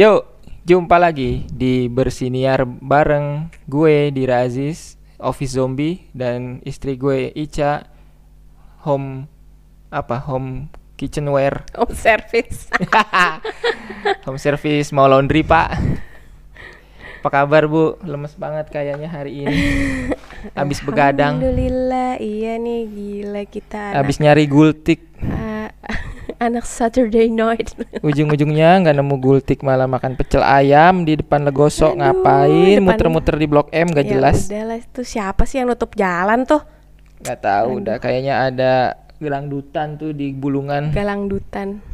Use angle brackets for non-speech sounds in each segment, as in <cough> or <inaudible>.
Yuk, jumpa lagi di Bersiniar bareng gue Dira Aziz, Office Zombie dan istri gue Ica Home apa? Home kitchenware. Home service. <laughs> home service mau laundry, Pak. Apa kabar, Bu? Lemes banget kayaknya hari ini. Habis begadang. Alhamdulillah, iya nih gila kita. Habis nyari gultik. Uh, <laughs> anak Saturday night. <laughs> Ujung-ujungnya nggak nemu gultik malah makan pecel ayam di depan legosok Aduh, ngapain muter-muter di blok M gak ya jelas udahlah, itu siapa sih yang nutup jalan tuh? nggak tahu udah kayaknya ada gelangdutan tuh di bulungan Galang dutan.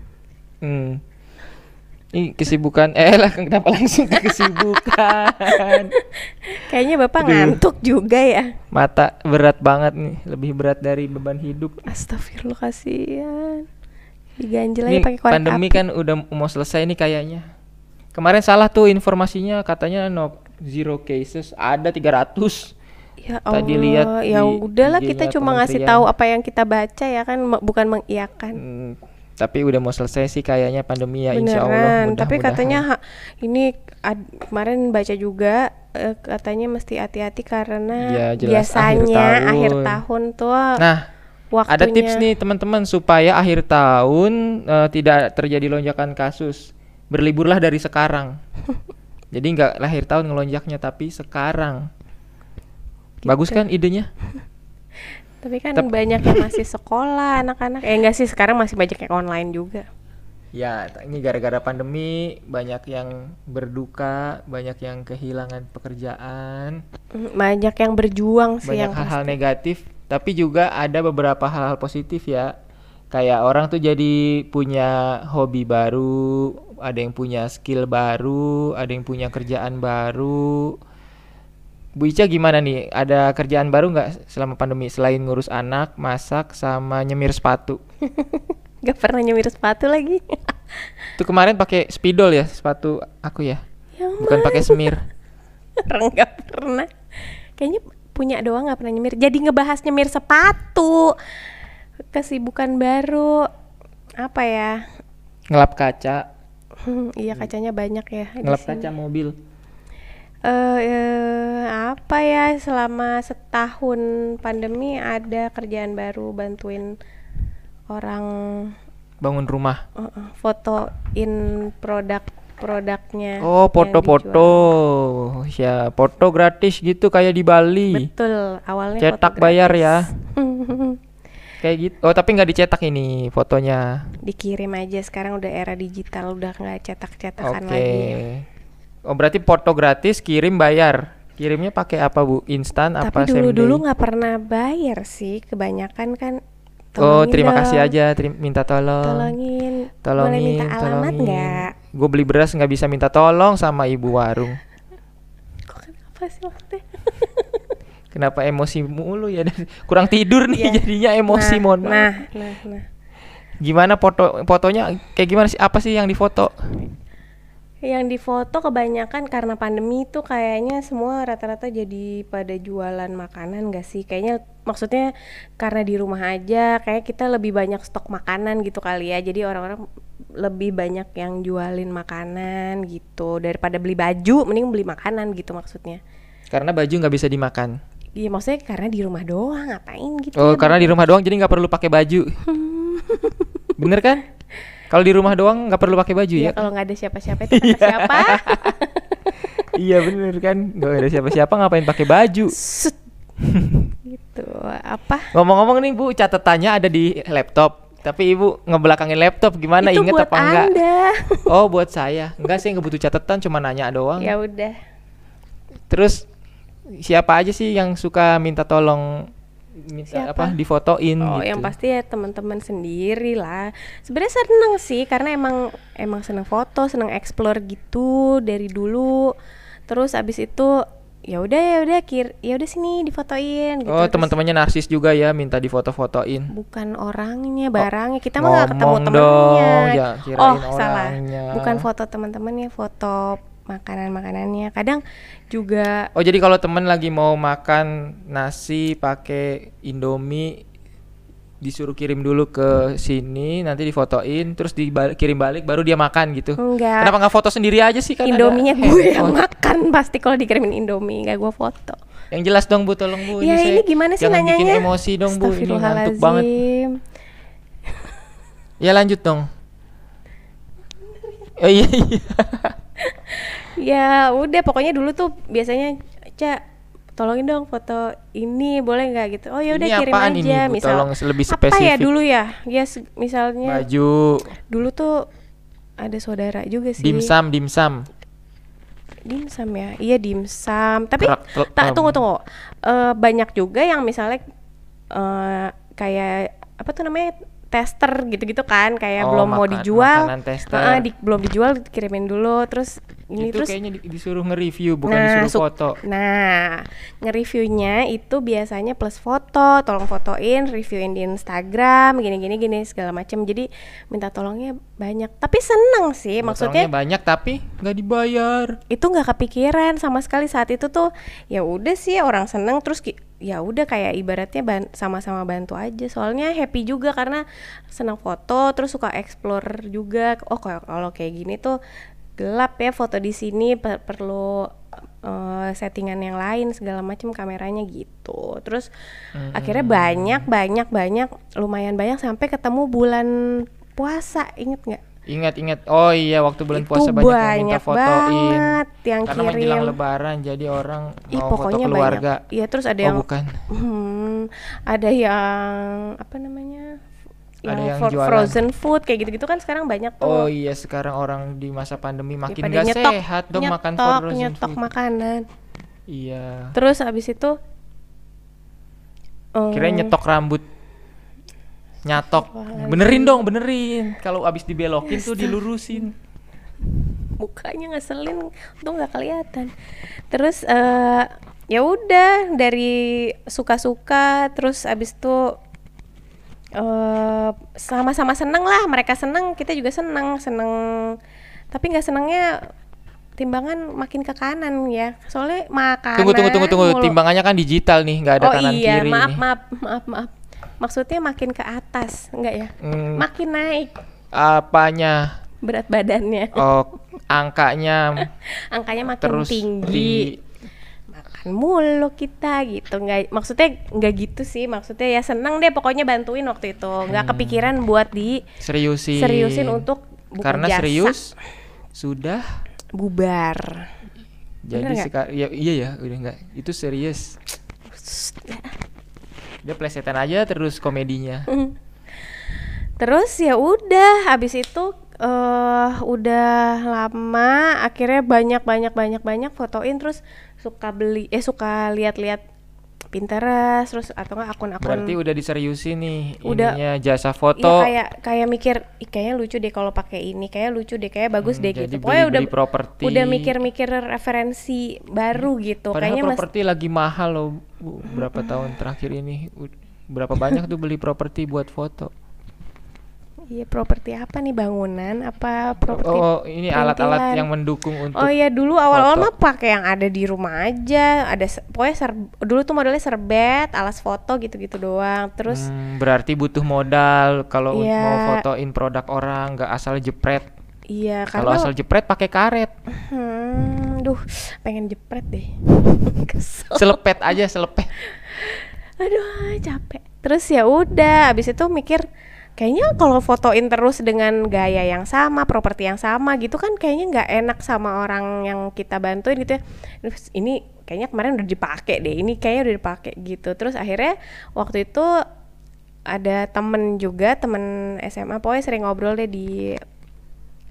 hmm. ini kesibukan eh lah <laughs> kenapa langsung ke kesibukan <laughs> Kayaknya Bapak Aduh. ngantuk juga ya. mata berat banget nih lebih berat dari beban hidup Astagfirullah kasihan. Diganjel ini aja pakai korek pandemi api. kan udah mau selesai nih kayaknya kemarin salah tuh informasinya katanya no zero cases ada 300 Ya Allah, Tadi lihat ya di udahlah kita cuma ngasih tahu apa yang kita baca ya kan, bukan mengiyakan. Hmm, tapi udah mau selesai sih kayaknya pandemi ya insya Allah. Beneran, tapi katanya ha- ini ad- kemarin baca juga eh, katanya mesti hati-hati karena Ya, jelas akhir biasanya tahun. akhir tahun tuh Nah, waktunya ada tips nih teman-teman supaya akhir tahun eh, tidak terjadi lonjakan kasus. Berliburlah dari sekarang. <laughs> Jadi nggak lahir tahun ngelonjaknya tapi sekarang. Bagus Gitu. kan idenya? <laughs> Tapi kan Tep- banyak yang masih sekolah anak-anak. Eh enggak sih, sekarang masih banyak yang online juga. Ya, ini gara-gara pandemi banyak yang berduka, banyak yang kehilangan pekerjaan. Mm, Banyak yang berjuang sih banyak hal-hal negatif tapi juga ada beberapa hal-hal positif ya. Kayak orang tuh jadi punya hobi baru ada yang punya skill baru ada yang punya kerjaan baru. Bu Ica gimana nih? Ada kerjaan baru nggak selama pandemi? Selain ngurus anak masak sama nyemir sepatu. <laughs> Gak pernah nyemir sepatu lagi. <laughs> tuh kemarin pakai spidol ya sepatu aku ya? Yang bukan pakai semir. <laughs> Nggak pernah. Kayaknya punya doang nggak pernah nyemir. Jadi ngebahas nyemir sepatu. Kesibukan baru. Apa ya? ngelap kaca Hmm, iya kacanya banyak ya. ngelap kaca mobil Eh, eh, apa ya? Selama setahun pandemi ada kerjaan baru bantuin orang bangun rumah eh, eh, fotoin produk-produknya. Oh, foto-foto. Ya, foto gratis gitu kayak di Bali. Betul, awalnya Cetak foto bayar ya. <laughs> Kayak gitu. Oh, tapi nggak dicetak ini fotonya. dikirim aja sekarang udah era digital udah nggak cetak-cetakan lagi Oh, berarti foto gratis kirim bayar. Kirimnya pakai apa, Bu? Instan apa tapi dulu same dulu day? nggak pernah bayar sih kebanyakan kan Oh, "Tolongin terima kasih dong, aja, terim- minta tolong. tolongin Tolongin, boleh minta alamat nggak Gue beli beras nggak bisa minta tolong sama ibu warung. kok kenapa sih maksudnya <laughs> Kenapa emosi mulu ya? <laughs> Kurang tidur nih Iya. jadinya emosi, nah, mohon maaf. nah nah nah Gimana foto fotonya kayak gimana sih? Apa sih yang difoto? yang difoto kebanyakan karena pandemi tuh kayaknya semua rata-rata jadi pada jualan makanan gak sih kayaknya maksudnya karena di rumah aja kayak kita lebih banyak stok makanan gitu kali ya jadi orang-orang lebih banyak yang jualin makanan gitu daripada beli baju mending beli makanan gitu maksudnya Karena baju nggak bisa dimakan. iya maksudnya karena di rumah doang ngapain gitu Oh, ya, karena di rumah doang jadi nggak perlu pakai baju. <laughs> Bener kan? Kalau di rumah doang nggak perlu pakai baju ya ya? kalau nggak ada siapa-siapa itu kata siapa <laughs> iya bener kan? Gak ada siapa-siapa ngapain pakai baju? Gitu apa Ngomong-ngomong nih Bu, catatannya ada di laptop. Tapi Ibu ngebelakangin laptop gimana? itu Ingat buat apa enggak? anda <laughs> Oh, buat saya. Enggak sih, nggak butuh catatan, cuma nanya doang. ya udah Terus siapa aja sih yang suka minta tolong minta Siapa? apa difotoin Oh, gitu? yang pasti ya teman-teman sendiri lah. Sebenarnya seneng sih karena emang emang seneng foto, seneng explore gitu dari dulu. Terus abis itu ya udah ya udah kir ya udah sini difotoin gitu. Oh, teman-temannya narsis juga ya minta difoto-fotoin. bukan orangnya, barangnya. Kita mah nggak ketemu dong, ya, oh, salah. orangnya. Bukan foto teman-temannya, foto makanan-makanannya. Kadang juga Oh, jadi kalau temen lagi mau makan nasi pakai Indomie disuruh kirim dulu ke sini, nanti difotoin, terus dikirim balik, baru dia makan gitu. Enggak. Kenapa nggak foto sendiri aja sih kan? ada Indominya gue yang makan pasti kalau dikirimin Indomie nggak gue foto. Yang jelas dong bu, tolong bu. ya saya- ini gimana sih jangan bikin nanyanya? emosi dong bu, ini ngantuk banget. Ya lanjut dong. Oh iya iya. <laughs> Ya udah pokoknya dulu tuh biasanya Ca tolongin dong foto ini boleh nggak gitu. Oh ya udah kirim apaan aja ini, Bu? misal. Tolong lebih Apa ya spesifik. dulu ya? Ya se- misalnya Baju, dulu tuh ada saudara juga sih. dimsum, dimsum. Dimsum ya. Iya dimsum. Tapi tak tunggu tunggu. Eh, banyak juga yang misalnya eh kayak apa tuh namanya tester gitu-gitu kan kayak Oh, belum mau makan- dijual. makanan tester. Heeh, di- belum dijual kirimin dulu terus ini itu terus kayaknya di- disuruh nge-review bukan Nah, disuruh foto. Nah, nge-reviewnya itu biasanya plus foto, tolong fotoin, reviewin di Instagram, gini-gini gini segala macam. Jadi minta tolongnya banyak. Tapi seneng sih, maksudnya Fotonya banyak tapi nggak dibayar. itu nggak kepikiran sama sekali saat itu tuh. Ya udah sih orang seneng terus ya udah kayak ibaratnya ban- sama-sama bantu aja. Soalnya happy juga karena senang foto, terus suka explore juga. Oh kalau kayak gini tuh gelap ya foto di sini per- perlu eh, settingan yang lain segala macam kameranya gitu. Terus akhirnya banyak banyak banyak lumayan banyak sampai ketemu bulan puasa inget nggak? Ingat-ingat. Oh iya waktu bulan Itu puasa banyak, yang minta banyak fotoin. banget yang Karena menjelang kirim. lebaran jadi orang Ih mau foto keluarga. banyak. Iya terus ada oh yang bukan. <laughs> Hmm, ada yang apa namanya? Ada Yang, yang fro- jualan. frozen food kayak gitu-gitu kan sekarang banyak Oh tuh. iya sekarang orang di masa pandemi makin Daripada gak nyetok, sehat dong makan nyetok, frozen nyetok food. makanan. Iya. Terus abis itu em, Kirain nyetok rambut. Nyatok. Benerin dong, benerin. Kalau abis dibelokin tuh dilurusin. mukanya ngeselin tuh nggak kelihatan terus eh ya udah dari suka-suka terus abis itu eh sama-sama seneng lah mereka seneng kita juga seneng seneng tapi nggak senengnya timbangan makin ke kanan ya soalnya makanan Tunggu tunggu tunggu tunggu. mulu. Timbangannya kan digital nih, nggak ada oh kanan iya kiri maaf nih. maaf maaf maaf maksudnya makin ke atas enggak ya Hmm, makin naik apanya? berat badannya Oh, angkanya <laughs> angkanya makin terus tinggi di mulu kita gitu. Nggak maksudnya nggak gitu sih. Maksudnya ya seneng deh pokoknya bantuin waktu itu. Nggak Hmm. kepikiran buat di seriusin. seriusin untuk buka Karena jasa. serius sudah bubar. Jadi nggak? sekarang ya iya ya udah enggak itu serius. Dia plesetan aja terus komedinya. Terus ya udah habis itu eh udah lama akhirnya banyak banyak banyak banyak fotoin. Terus suka beli eh suka lihat-lihat Pinterest terus atau enggak akun-akun berarti udah diseriusin nih Udah. ininya jasa Iya foto. kayak kayak mikir Ih, kayaknya lucu deh kalau pakai ini kayak lucu deh kayak bagus Hmm, deh jadi gitu. pokoknya udah properti. udah mikir-mikir referensi baru gitu. Padahal kayaknya mas properti lagi mahal loh Bu, berapa <clears throat> tahun terakhir ini? Berapa banyak tuh beli properti buat foto iya properti apa nih bangunan? Apa properti oh ini alat-alat yang mendukung untuk Oh iya dulu awal-awal mah pakai yang ada di rumah aja. Ada pokoknya ser- dulu tuh modelnya serbet alas foto gitu-gitu doang. Terus Hmm, berarti butuh modal kalau Iya. mau fotoin produk orang nggak asal jepret. Iya kalau asal jepret pakai karet. Hmm, duh pengen jepret deh. <laughs> Kesel. Selepet aja selepet. Aduh capek. Terus ya udah abis itu mikir kayaknya kalau fotoin terus dengan gaya yang sama properti yang sama gitu kan kayaknya nggak enak sama orang yang kita bantuin gitu ya. Terus ini kayaknya kemarin udah dipakai deh ini kayaknya udah dipakai gitu. Terus akhirnya waktu itu ada temen juga temen SMA pokoknya sering ngobrol deh di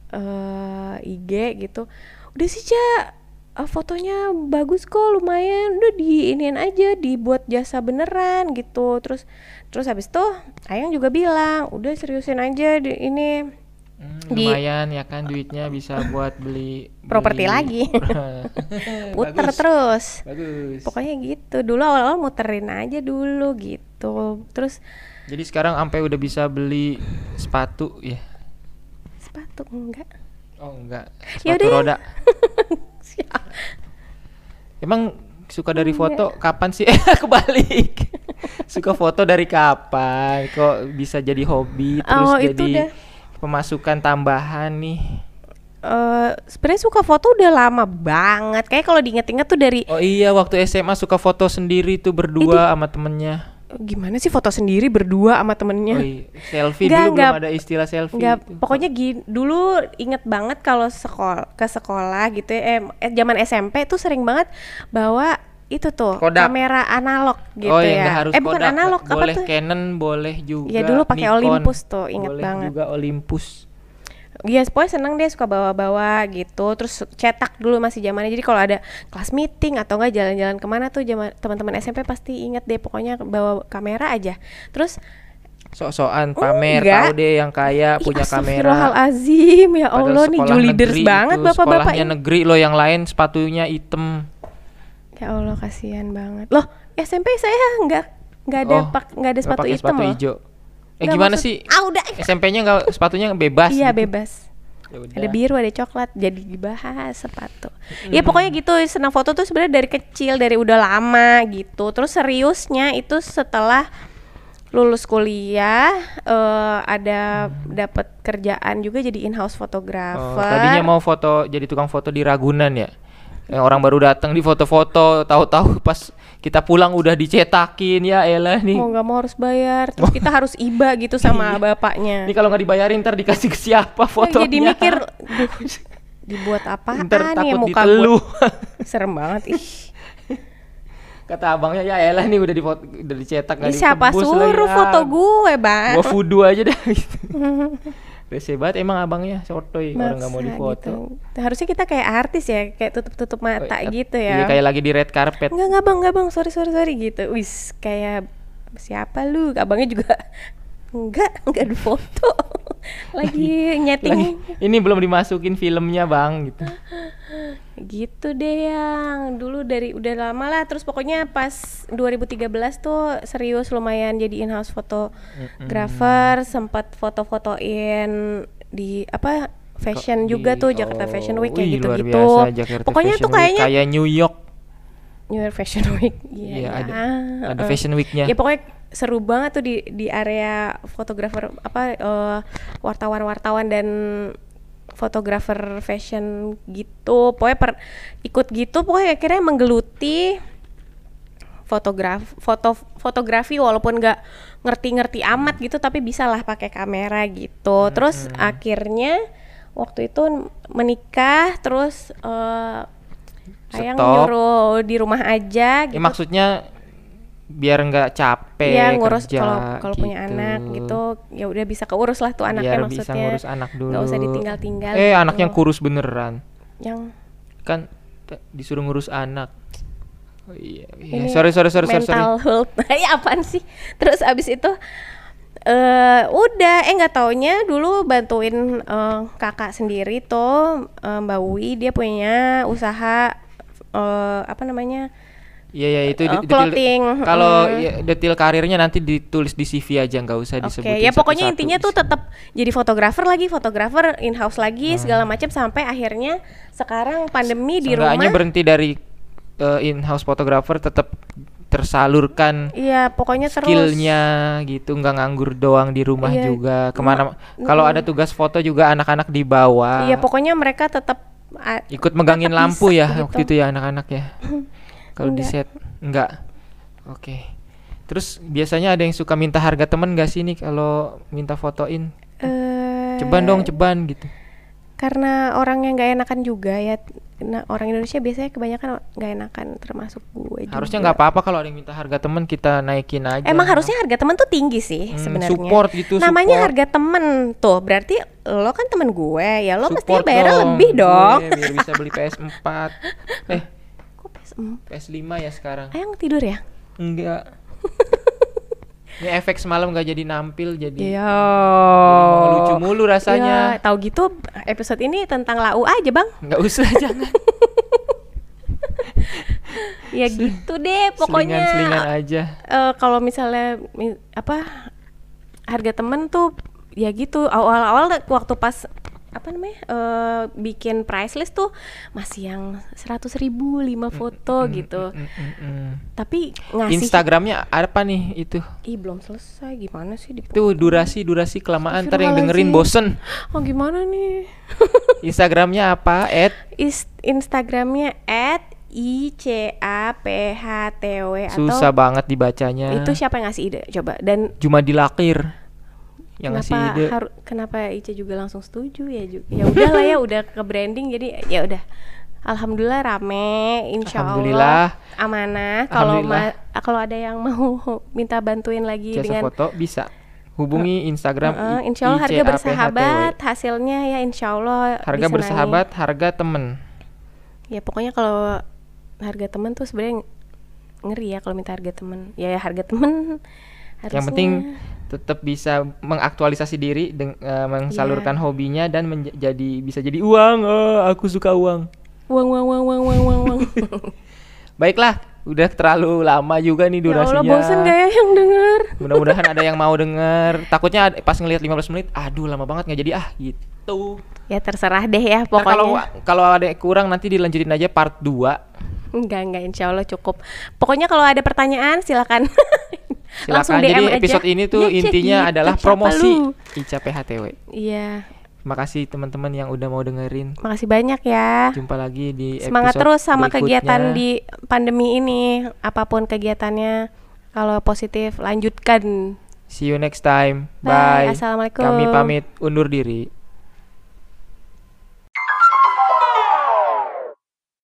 eh IG gitu. Udah sih Ca eh, fotonya bagus kok lumayan. Udah diinin aja dibuat jasa beneran gitu. Terus terus habis itu Ayang juga bilang udah seriusin aja di ini. Hmm, Di- lumayan ya kan duitnya bisa buat beli <laughs> Properti lagi. <laughs> puter Bagus, terus. Bagus. Pokoknya gitu. Dulu awal-awal muterin aja dulu gitu. Terus jadi sekarang sampai udah bisa beli sepatu ya? Sepatu enggak. Oh enggak. Ya sepatu ya. roda <laughs> emang suka dari foto kapan sih <laughs> eh kebalik suka foto dari kapan? Kok bisa jadi hobi terus Oh, jadi pemasukan tambahan nih? Eh, sebenarnya suka foto udah lama banget. Kayak kalau diinget-inget tuh dari Oh iya, waktu SMA suka foto sendiri tuh berdua sama temennya. Gimana sih foto sendiri berdua sama temennya? Oh iya, selfie Nggak, dulu nggak. belum ada istilah selfie. Itu. pokoknya gini, dulu inget banget kalau sekolah ke sekolah gitu ya, eh, zaman SMP tuh sering banget bawa itu tuh Kodak. kamera analog gitu oh, ya. harus eh bukan Kodak, analog apa boleh tuh? Canon, boleh juga. Ya, dulu pakai. Olympus tuh, inget boleh banget. juga Olympus. Iya, pokoknya seneng deh suka bawa-bawa gitu. Terus cetak dulu masih zamannya. Jadi kalau ada kelas meeting atau enggak jalan-jalan ke mana tuh zaman teman-teman SMP pasti inget deh pokoknya bawa kamera aja. Terus Sok-sokan pamer, Enggak. tahu deh yang kaya punya Ih, kamera. astagfirullahalazim, ya Allah nih leaders banget bapak-bapak Sekolahnya ini. negeri loh yang lain sepatunya hitam. Ya Allah kasihan banget. Loh, SMP saya nggak nggak ada Oh, pak nggak ada sepatu hitam sepatu loh. hijau. Eh gimana maksud- sih? Ah udah. SMP-nya nggak sepatunya bebas. Iya gitu. bebas. Ya udah. Ada biru, ada coklat, jadi dibahas sepatu. Ya pokoknya gitu, senang foto tuh sebenarnya dari kecil, dari udah lama gitu. Terus seriusnya itu setelah lulus kuliah eh, ada dapat kerjaan juga jadi in-house Oh, fotografer. tadinya mau foto jadi tukang foto di Ragunan ya. Yang orang baru datang di foto-foto, tahu-tahu pas kita pulang udah dicetakin ya elah nih. mau nggak mau harus bayar, terus kita harus iba gitu sama bapaknya. Ini kalau nggak dibayarin ntar dikasih ke siapa Ya, fotonya? jadi mikir "Duh, <laughs> dibuat apaan ntar ya takut muka diteluh. gue <laughs> serem banget ih <laughs> Kata abangnya ya elah nih udah di udah dicetak nggak siapa suruh lagi, foto ah. gue bang Gua fudu aja gitu. Rese banget emang abangnya sotoy orang nggak mau difoto. gitu. harusnya kita kayak artis ya kayak tutup tutup mata Oh, gitu Iya ya kayak lagi di red carpet. Enggak enggak bang enggak bang sorry sorry sorry gitu wis kayak siapa lu abangnya juga enggak enggak ada foto. <laughs> Lagi nyeting. Lagi, ini belum dimasukin filmnya bang gitu. <laughs> gitu deh yang. Dulu dari udah lama lah. Terus pokoknya pas 2013 tuh serius lumayan jadi in-house fotografer. Sempat foto-fotoin di apa fashion Kok juga di- tuh Jakarta oh, Fashion Week kayak gitu-gitu. Jakarta pokoknya Fashion tuh kayaknya kayak New York New York Fashion <laughs> Week iya Iya, ya. ada ada Heeh. Fashion Weeknya. ya pokoknya seru banget tuh di di area fotografer apa eh, wartawan-wartawan dan fotografer fashion gitu pokoknya per, ikut gitu pokoknya akhirnya menggeluti fotograf foto fotografi walaupun nggak ngerti-ngerti amat gitu tapi bisa lah pakai kamera gitu terus akhirnya waktu itu menikah terus eh ayang Stop. nyuruh di rumah aja Ya, gitu. maksudnya biar nggak capek Iya ngurus kerja, kalau kalau punya anak gitu ya udah bisa keurus lah tuh anaknya biar maksudnya. bisa ngurus anak dulu nggak usah ditinggal-tinggal eh gitu. anaknya kurus beneran. Yang kan disuruh ngurus anak. Oh, iya, iya. ini sorry sorry sorry sorry, sorry. mental health. <laughs> Ya apaan sih? Terus abis itu eh udah. Eh nggak taunya dulu bantuin eh, kakak sendiri tuh eh, Mbak Wi dia punya usaha eh, apa namanya Iya ya itu detil- clothing, Kalau mm. ya, detail karirnya nanti ditulis di CV aja nggak usah Oke, disebutin. ya pokoknya satu-satu. intinya tuh tetap jadi fotografer lagi, fotografer in house lagi Hmm. segala macam sampai akhirnya sekarang pandemi di rumah. berhenti dari in house photographer tetap tersalurkan Iya, pokoknya terus. skillnya gitu nggak nganggur doang di rumah Iya. juga ke mana kalau ada tugas foto juga anak-anak dibawa Iya, pokoknya mereka tetap ikut megangin lampu ya gitu. waktu itu ya anak-anak ya? <laughs> Kalau di set enggak. Oke. Terus biasanya ada yang suka minta harga temen gak sih nih kalau minta fotoin? Eh, ceban dong ceban gitu. Karena orang yang nggak enakan juga ya. Nah, orang Indonesia biasanya kebanyakan nggak enakan termasuk gue juga. harusnya nggak apa-apa kalau ada yang minta harga temen kita naikin aja Emang harusnya harga temen tuh tinggi sih Hmm, sebenarnya. support gitu, Namanya support. harga temen tuh, berarti lo kan temen gue, ya lo mestinya Support bayarnya dong, lebih dong. gue, biar bisa beli PS4 <laughs> eh Kok PS4? PS5 ya sekarang Ayang tidur ya? enggak <laughs> ini efek semalam gak jadi nampil jadi Iya. lucu mulu rasanya Ya, tahu gitu episode ini tentang lau aja, Bang. nggak usah <laughs> jangan <laughs> Ya gitu deh pokoknya. selingan-selingan aja eh, kalau misalnya mi- apa harga temen tuh ya gitu awal-awal waktu pas apa namanya eh, bikin price list tuh masih yang seratus ribu lima foto gitu Mm, mm, mm. tapi ngasih Instagramnya apa nih itu? ih belum selesai gimana sih Itu durasi durasi kelamaan ntar yang dengerin bosen. oh gimana nih <laughs> Instagramnya apa? At Is- Instagramnya at i c a p h t w atau susah banget dibacanya. itu siapa yang ngasih ide coba dan Cuma yang ngasih kenapa ide. haru- kenapa Ica juga langsung setuju ya juga ya udah lah ya udah ke branding jadi ya udah. Alhamdulillah rame insya Alhamdulillah. Allah. Amanah. Kalau ma- kalau ada yang mau minta bantuin lagi Jasa dengan foto bisa. Hubungi Instagram Heeh, I- insya Allah harga bersahabat hasilnya ya insya Allah Harga bersahabat, harga temen. ya pokoknya kalau harga temen tuh sebenarnya ngeri ya kalau minta harga temen. Ya harga temen Yang harusnya- penting tetap bisa mengaktualisasi diri, deng- eh, mensalurkan Iya. hobinya dan menjadi bisa jadi uang. Eh, aku suka uang. uang uang uang uang uang uang uang <laughs> Baiklah, udah terlalu lama juga nih ya durasinya. Allah bosen ya yang denger Mudah-mudahan ada yang mau denger. Takutnya pas ngelihat 15 menit, aduh lama banget nggak jadi ah gitu. ya terserah deh ya Ntar kalau pokoknya kalau ada yang kurang nanti dilanjutin aja part 2. enggak enggak insya Allah cukup pokoknya kalau ada pertanyaan silakan <laughs> langsung Silakan. DM Jadi aja. episode ini tuh Ya, intinya gitu, adalah promosi? Ica PHTW. iya Terima kasih teman-teman yang udah mau dengerin. makasih banyak ya Jumpa lagi di semangat episode terus sama berikutnya. kegiatan di pandemi ini apa pun kegiatannya kalau positif lanjutkan See you next time. Bye. Bye. Assalamualaikum. Kami pamit undur diri.